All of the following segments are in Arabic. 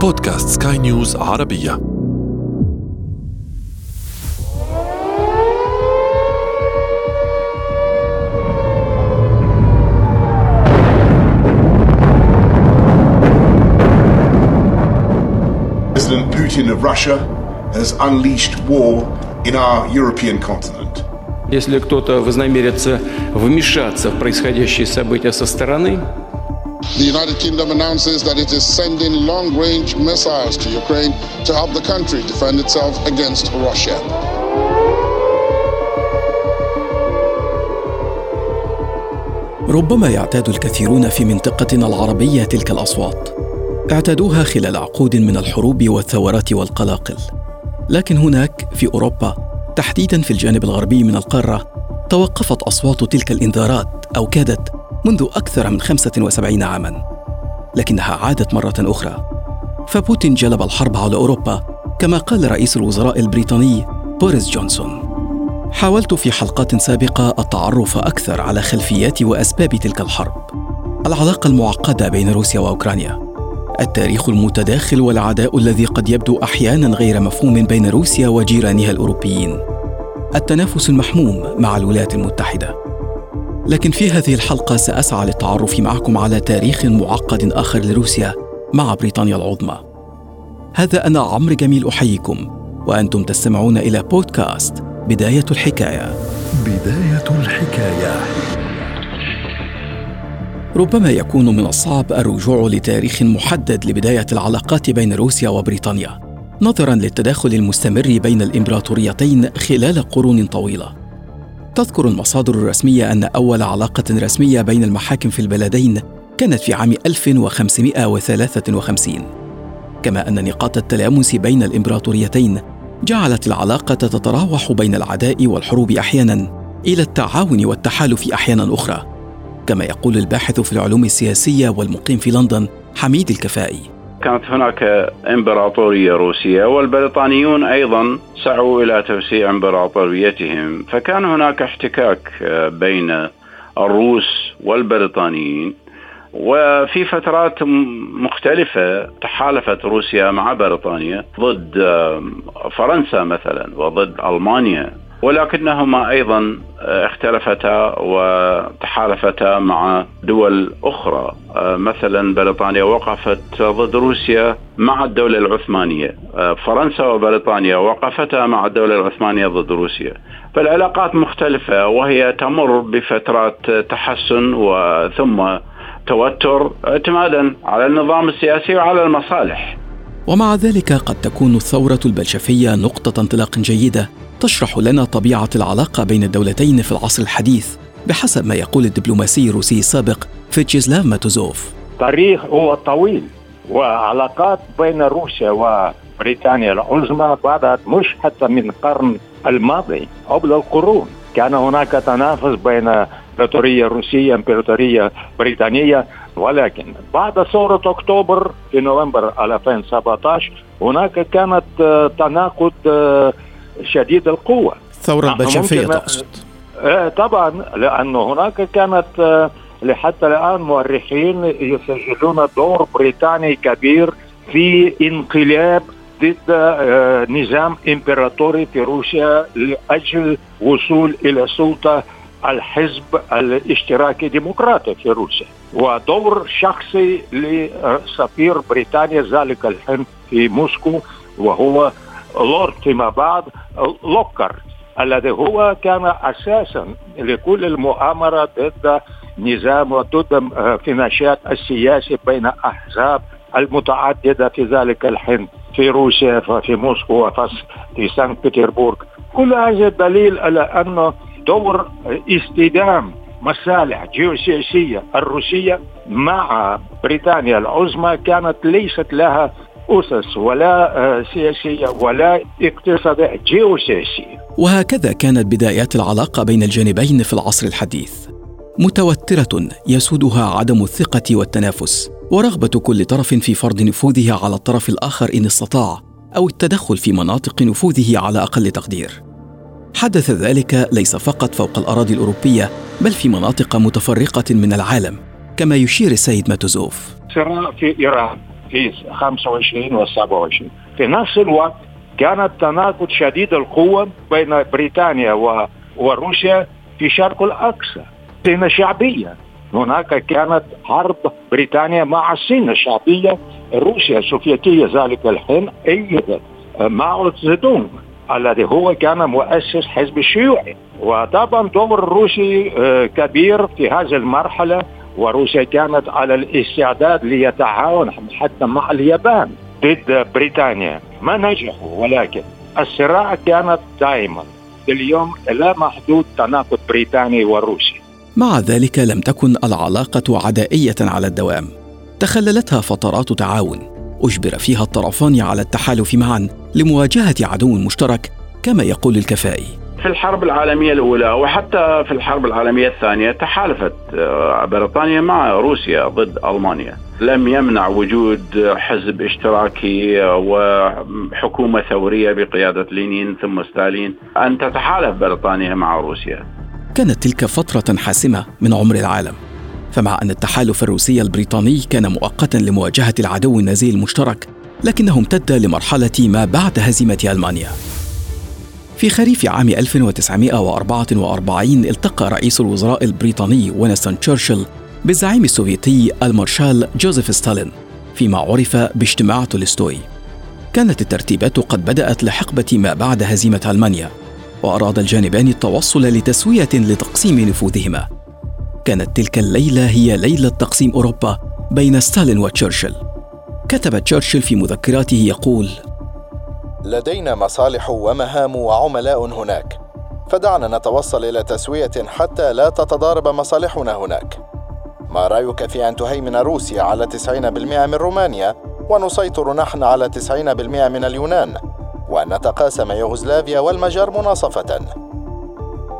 بودكاست سكاي نيوز عربية President Putin of Russia has unleashed war in our European continent. Если кто-то вознамерится вмешаться в происходящие события со стороны, The United Kingdom announces that it is sending long range missiles to Ukraine to help the country defend itself against Russia. ربما يعتاد الكثيرون في منطقتنا العربية تلك الأصوات اعتادوها خلال عقود من الحروب والثورات والقلاقل لكن هناك في أوروبا تحديدا في الجانب الغربي من القارة توقفت أصوات تلك الإنذارات أو كادت منذ أكثر من 75 عاما لكنها عادت مرة أخرى. فبوتين جلب الحرب على أوروبا كما قال رئيس الوزراء البريطاني بوريس جونسون. حاولت في حلقات سابقة التعرف أكثر على خلفيات وأسباب تلك الحرب. العلاقة المعقدة بين روسيا وأوكرانيا. التاريخ المتداخل والعداء الذي قد يبدو أحيانا غير مفهوم بين روسيا وجيرانها الأوروبيين. التنافس المحموم مع الولايات المتحدة. لكن في هذه الحلقة سأسعى للتعرف معكم على تاريخ معقد آخر لروسيا مع بريطانيا العظمى. هذا أنا عمرو جميل أحييكم وأنتم تستمعون إلى بودكاست بداية الحكاية. بداية الحكاية. ربما يكون من الصعب الرجوع لتاريخ محدد لبداية العلاقات بين روسيا وبريطانيا نظرا للتداخل المستمر بين الإمبراطوريتين خلال قرون طويلة. تذكر المصادر الرسمية أن أول علاقة رسمية بين المحاكم في البلدين كانت في عام 1553 كما أن نقاط التلامس بين الإمبراطوريتين جعلت العلاقة تتراوح بين العداء والحروب أحيانا إلى التعاون والتحالف أحيانا أخرى. كما يقول الباحث في العلوم السياسية والمقيم في لندن حميد الكفائي. كانت هناك إمبراطورية روسية والبريطانيون أيضا سعوا إلى توسيع إمبراطوريتهم. فكان هناك احتكاك آه، بين الروس والبريطانيين. وفي فترات مختلفة تحالفت روسيا مع بريطانيا ضد فرنسا مثلا وضد ألمانيا. ولكنهما أيضا آه، اختلفتا وتحالفتا مع دول أخرى. آه، مثلا بريطانيا وقفت ضد روسيا مع الدولة العثمانية. آه، فرنسا وبريطانيا وقفتا مع الدولة العثمانية ضد روسيا. فالعلاقات مختلفة وهي تمر بفترات تحسن وثم توتر اعتمادا على النظام السياسي وعلى المصالح. ومع ذلك قد تكون الثورة البلشفية نقطة انطلاق جيدة. تشرح لنا طبيعة العلاقة بين الدولتين في العصر الحديث بحسب ما يقول الدبلوماسي الروسي السابق فيتشيزلاف ماتوزوف. تاريخ هو طويل وعلاقات بين روسيا وبريطانيا العظمى بدأت مش حتى من القرن الماضي قبل القرون. كان هناك تنافس بين إمبراطورية روسية إمبراطورية بريطانية ولكن بعد ثورة أكتوبر في نوفمبر 2017 هناك كانت تناقض شديد القوة. الثورة ممكن- تقصد. آه، طبعا لأنه هناك كانت آه، لحتى الآن مؤرخين يسجلون دور بريطاني كبير في انقلاب ضد آه، نظام إمبراطوري في روسيا لأجل وصول إلى سلطة الحزب الاشتراكي الديمقراطي في روسيا. ودور شخصي لسفير بريطانيا ذلك الحين في موسكو وهو لورد فيما بعد لوكر الذي هو كان أساسا لكل المؤامرة ضد نظام وضد في نشاط السياسي بين أحزاب المتعددة في ذلك الحين في روسيا وفي موسكو وفي في سانت بطرسبرغ كل هذا دليل على انه دور استدام مصالح جيوسياسية الروسية مع بريطانيا العظمى كانت ليست لها أسس ولا آه، سياسية ولا اقتصاديه جيوسياسية. وهكذا كانت بدايات العلاقة بين الجانبين في العصر الحديث. متوترة يسودها عدم الثقة والتنافس ورغبة كل طرف في فرض نفوذه على الطرف الآخر إن استطاع أو التدخل في مناطق نفوذه على أقل تقدير. حدث ذلك ليس فقط فوق الأراضي الأوروبية بل في مناطق متفرقة من العالم كما يشير السيد ماتوزوف. صراع في إيران. في 25 و 27 في نفس الوقت كان تناقض شديد القوة بين بريطانيا و... وروسيا في شرق الأقصى سنة شعبية. هناك كانت حرب بريطانيا مع الصين الشعبية روسيا السوفيتية ذلك الحين أيدت ماو زيدونغ الذي هو كان مؤسس حزب الشيوعي. وطبعا دور الروسي آه، كبير في هذه المرحلة. وروسيا كانت على الاستعداد ليتعاون حتى مع اليابان ضد بريطانيا. ما نجحوا ولكن الصراع كانت دائما. اليوم لا محدود تناقض بريطاني وروسي مع ذلك لم تكن العلاقة عدائية على الدوام. تخللتها فترات تعاون. أجبر فيها الطرفان على التحالف معا لمواجهة عدو مشترك كما يقول الكفائي في الحرب العالمية الأولى وحتى في الحرب العالمية الثانية تحالفت آه، بريطانيا مع روسيا ضد ألمانيا. لم يمنع وجود حزب اشتراكي وحكومة ثورية بقيادة لينين ثم ستالين أن تتحالف بريطانيا مع روسيا. كانت تلك فترة حاسمة من عمر العالم فمع أن التحالف الروسي البريطاني كان مؤقتا لمواجهة العدو النازي المشترك لكنه امتد لمرحلة ما بعد هزيمة ألمانيا. في خريف عام 1944 التقى رئيس الوزراء البريطاني وينستون تشرشل بالزعيم السوفيتي المارشال جوزيف ستالين فيما عرف باجتماع تولستوي. كانت الترتيبات قد بدأت لحقبة ما بعد هزيمة ألمانيا وأراد الجانبان التوصل لتسوية لتقسيم نفوذهما. كانت تلك الليلة هي ليلة تقسيم أوروبا بين ستالين وتشرشل. كتب تشرشل في مذكراته يقول لدينا مصالح ومهام وعملاء هناك. فدعنا نتوصل إلى تسوية حتى لا تتضارب مصالحنا هناك. ما رأيك في أن تهيمن روسيا على 90% من رومانيا؟ ونسيطر نحن على 90% من اليونان. وان نتقاسم يوغوسلافيا والمجر مناصفة.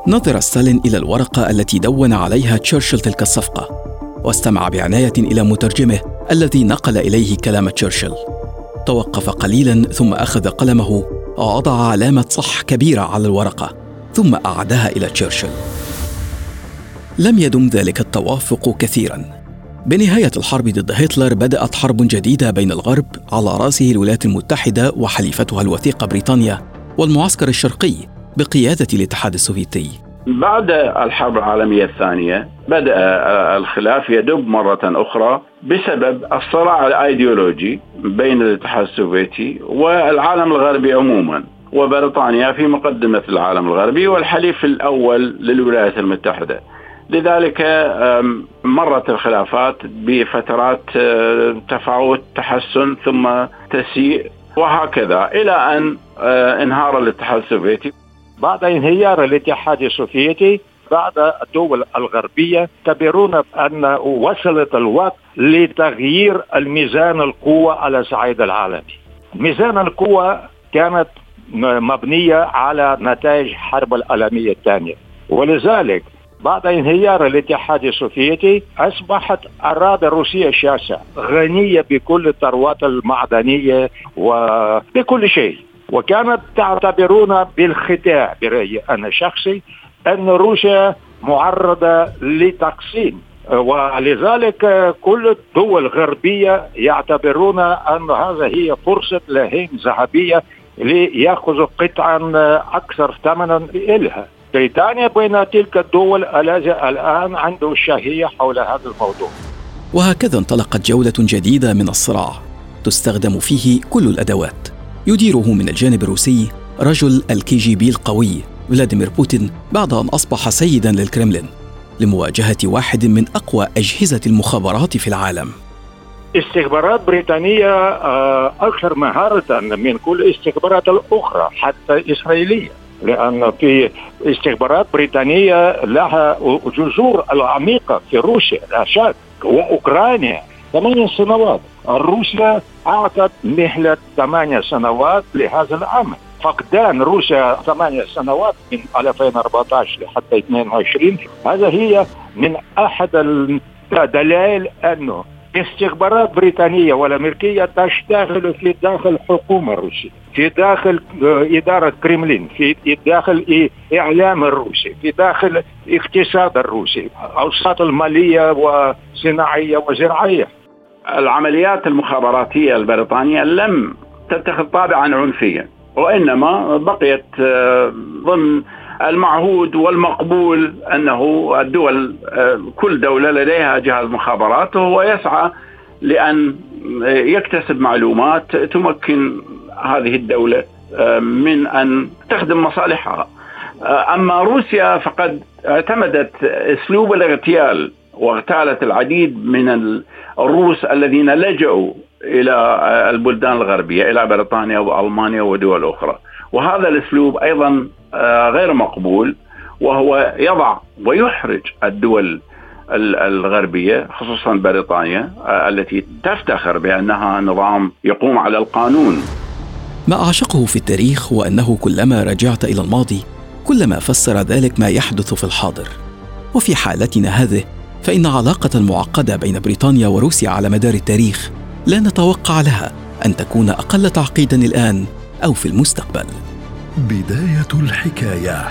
نظر ستالين إلى الورقة التي دون عليها تشرشل تلك الصفقة واستمع بعناية إلى مترجمه الذي نقل إليه كلام تشرشل. توقف قليلا ثم أخذ قلمه ووضع علامة صح كبيرة على الورقة ثم أعادها إلى تشرشل. لم يدم ذلك التوافق كثيرا. بنهاية الحرب ضد هتلر بدأت حرب جديدة بين الغرب على رأسه الولايات المتحدة وحليفتها الوثيقة بريطانيا والمعسكر الشرقي بقيادة الاتحاد السوفيتي. بعد الحرب العالمية الثانية بدأ الخلاف يدب مرة أخرى بسبب الصراع الأيديولوجي بين الاتحاد السوفيتي والعالم الغربي عموما وبريطانيا في مقدمة العالم الغربي والحليف الأول للولايات المتحدة. لذلك مرت الخلافات بفترات تفاوت تحسن ثم تسيء وهكذا إلى أن انهار الاتحاد السوفيتي. بعد انهيار الاتحاد السوفيتي بعد الدول الغربية يعتبرون أن وصلت الوقت لتغيير الميزان القوة على الصعيد العالمي ميزان القوة كانت مبنية على نتائج الحرب العالمية الثانية. ولذلك بعد انهيار الاتحاد السوفيتي أصبحت اراده روسية الشاسعه غنية بكل الثروات المعدنية وبكل شيء. وكانت تعتبرون بالخداع برأيي أنا شخصي أن روسيا معرضة لتقسيم ولذلك كل الدول الغربية يعتبرون أن هذا هي فرصة لهين ذهبية ليأخذوا قطعا أكثر ثمنا لها بريطانيا بين تلك الدول التي الآن عنده الشهيه حول هذا الموضوع. وهكذا انطلقت جولة جديدة من الصراع تستخدم فيه كل الأدوات. يديره من الجانب الروسي رجل الكي جي بي القوي فلاديمير بوتين بعد أن أصبح سيدا للكرملين لمواجهة واحد من أقوى أجهزة المخابرات في العالم. استخبارات بريطانية آه، أكثر مهارة من كل الاستخبارات الأخرى حتى إسرائيلية لأن في استخبارات بريطانية لها جذور العميقة في روسيا لا شك وأوكرانيا. ثمانية سنوات. روسيا أعطت مهلة ثمانية سنوات لهذا العمل فقدان روسيا ثمانية سنوات من 2014 لحتى 22 هذا هي من أحد الدلائل أنه استخبارات بريطانية والأمريكية تشتغل في داخل الحكومة الروسية في داخل آه، إدارة كريملين في داخل إعلام الروسي في داخل اقتصاد الروسي أوساط المالية وصناعية وزراعية. العمليات المخابراتية البريطانية لم تتخذ طابعا عنفيا وإنما بقيت آه، ضمن المعهود والمقبول أنه الدول آه، كل دولة لديها جهاز مخابرات وهو يسعى لأن يكتسب معلومات تمكن هذه الدولة آه، من أن تخدم مصالحها. أما روسيا فقد اعتمدت أسلوب الاغتيال واغتالت العديد من الروس الذين لجأوا إلى البلدان الغربية إلى بريطانيا وألمانيا ودول أخرى وهذا الأسلوب أيضا آه، غير مقبول وهو يضع ويحرج الدول الغربية خصوصا بريطانيا آه، التي تفتخر بأنها نظام يقوم على القانون. ما أعشقه في التاريخ هو أنه كلما رجعت إلى الماضي كلما فسر ذلك ما يحدث في الحاضر. وفي حالتنا هذه فإن علاقة معقدة بين بريطانيا وروسيا على مدار التاريخ لا نتوقع لها أن تكون أقل تعقيدا الآن أو في المستقبل. بداية الحكاية.